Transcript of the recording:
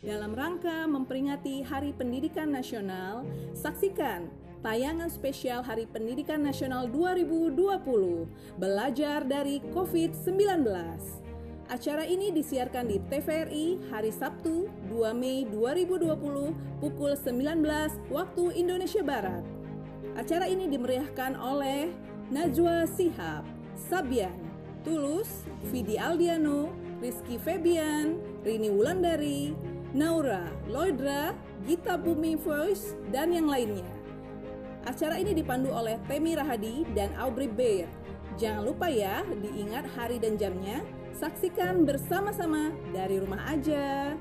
Dalam rangka memperingati Hari Pendidikan Nasional, saksikan tayangan spesial Hari Pendidikan Nasional 2020, Belajar dari COVID-19. Acara ini disiarkan di TVRI hari Sabtu 2 Mei 2020 pukul 19 waktu Indonesia Barat. Acara ini dimeriahkan oleh Najwa Sihab, Sabian, Tulus, Vidi Aldiano, Rizky Febian, Rini Wulandari, Naura, Loidra, Gita Bumi Voice, dan yang lainnya. Acara ini dipandu oleh Temi Rahadi dan Aubrey Bayer. Jangan lupa ya, diingat hari dan jamnya. Saksikan bersama-sama dari rumah aja.